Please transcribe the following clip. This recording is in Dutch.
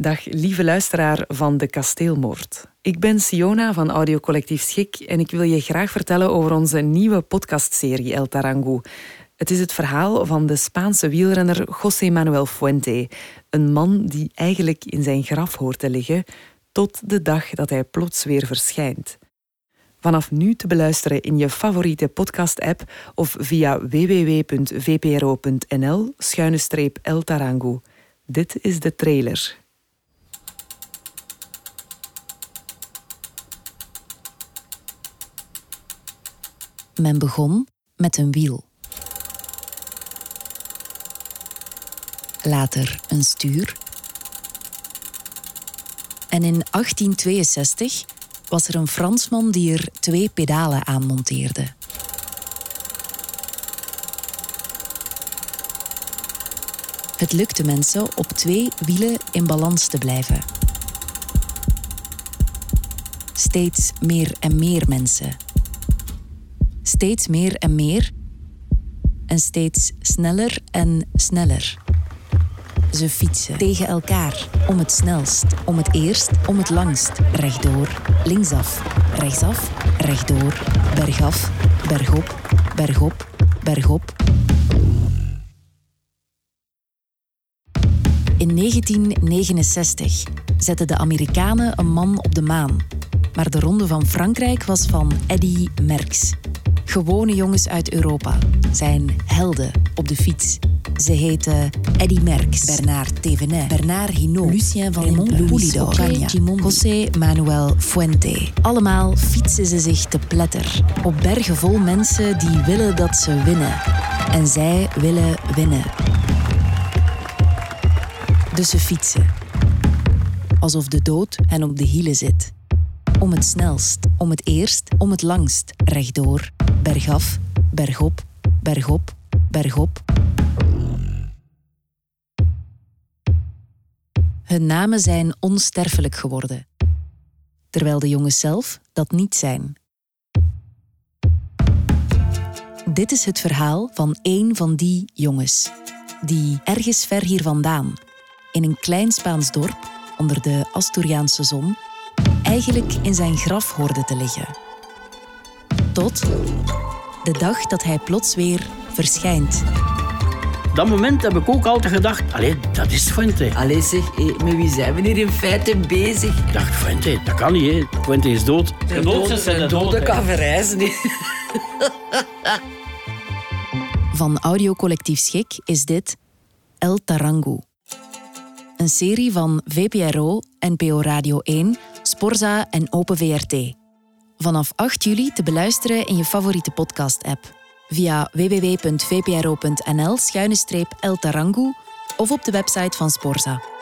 Dag lieve luisteraar van De Kasteelmoord. Ik ben Siona van Audiocollectief Schik en ik wil je graag vertellen over onze nieuwe podcastserie El Tarangu. Het is het verhaal van de Spaanse wielrenner José Manuel Fuente, een man die eigenlijk in zijn graf hoort te liggen tot de dag dat hij plots weer verschijnt. Vanaf nu te beluisteren in je favoriete podcast-app of via www.vpro.nl-el Tarangu. Dit is de trailer. Men begon met een wiel. Later een stuur. En in 1862 was er een Fransman die er twee pedalen aan monteerde. Het lukte mensen op twee wielen in balans te blijven. Steeds meer en meer mensen. Steeds meer en meer. En steeds sneller en sneller. Ze fietsen tegen elkaar, om het snelst, om het eerst, om het langst. Rechtdoor, linksaf, rechtsaf, rechtdoor, bergaf, bergop, bergop, bergop. In 1969 zetten de Amerikanen een man op de maan. Maar de ronde van Frankrijk was van Eddy Merckx. Gewone jongens uit Europa zijn helden op de fiets. Ze heten Eddy Merckx, Bernard Thévenet, Bernard Hinault, Lucien van Raymond Poulidor, José Manuel Fuente. Allemaal fietsen ze zich te pletter op bergen vol mensen die willen dat ze winnen. En zij willen winnen. Dus ze fietsen. Alsof de dood hen op de hielen zit. Om het snelst, om het eerst, om het langst. Rechtdoor, bergaf, bergop, bergop, bergop. Hun namen zijn onsterfelijk geworden, terwijl de jongens zelf dat niet zijn. Dit is het verhaal van één van die jongens, die ergens ver hier vandaan, in een klein Spaans dorp onder de Asturiaanse zon, eigenlijk in zijn graf hoorde te liggen. Tot de dag dat hij plots weer verschijnt. Dat moment heb ik ook altijd gedacht, allee, dat is Fuente. Allee zeg, met wie zijn we hier in feite bezig? Ik dacht, Fuente, dat kan niet, hè. Fuente is dood. De dode, de dode kan verrijzen. Van audiocollectief Schik is dit El Tarangu. Een serie van VPRO, NPO Radio 1, Sporza en Open VRT. Vanaf 8 juli te beluisteren in je favoriete podcast-app. Via www.vpro.nl-el Tarangu of op de website van Sporza.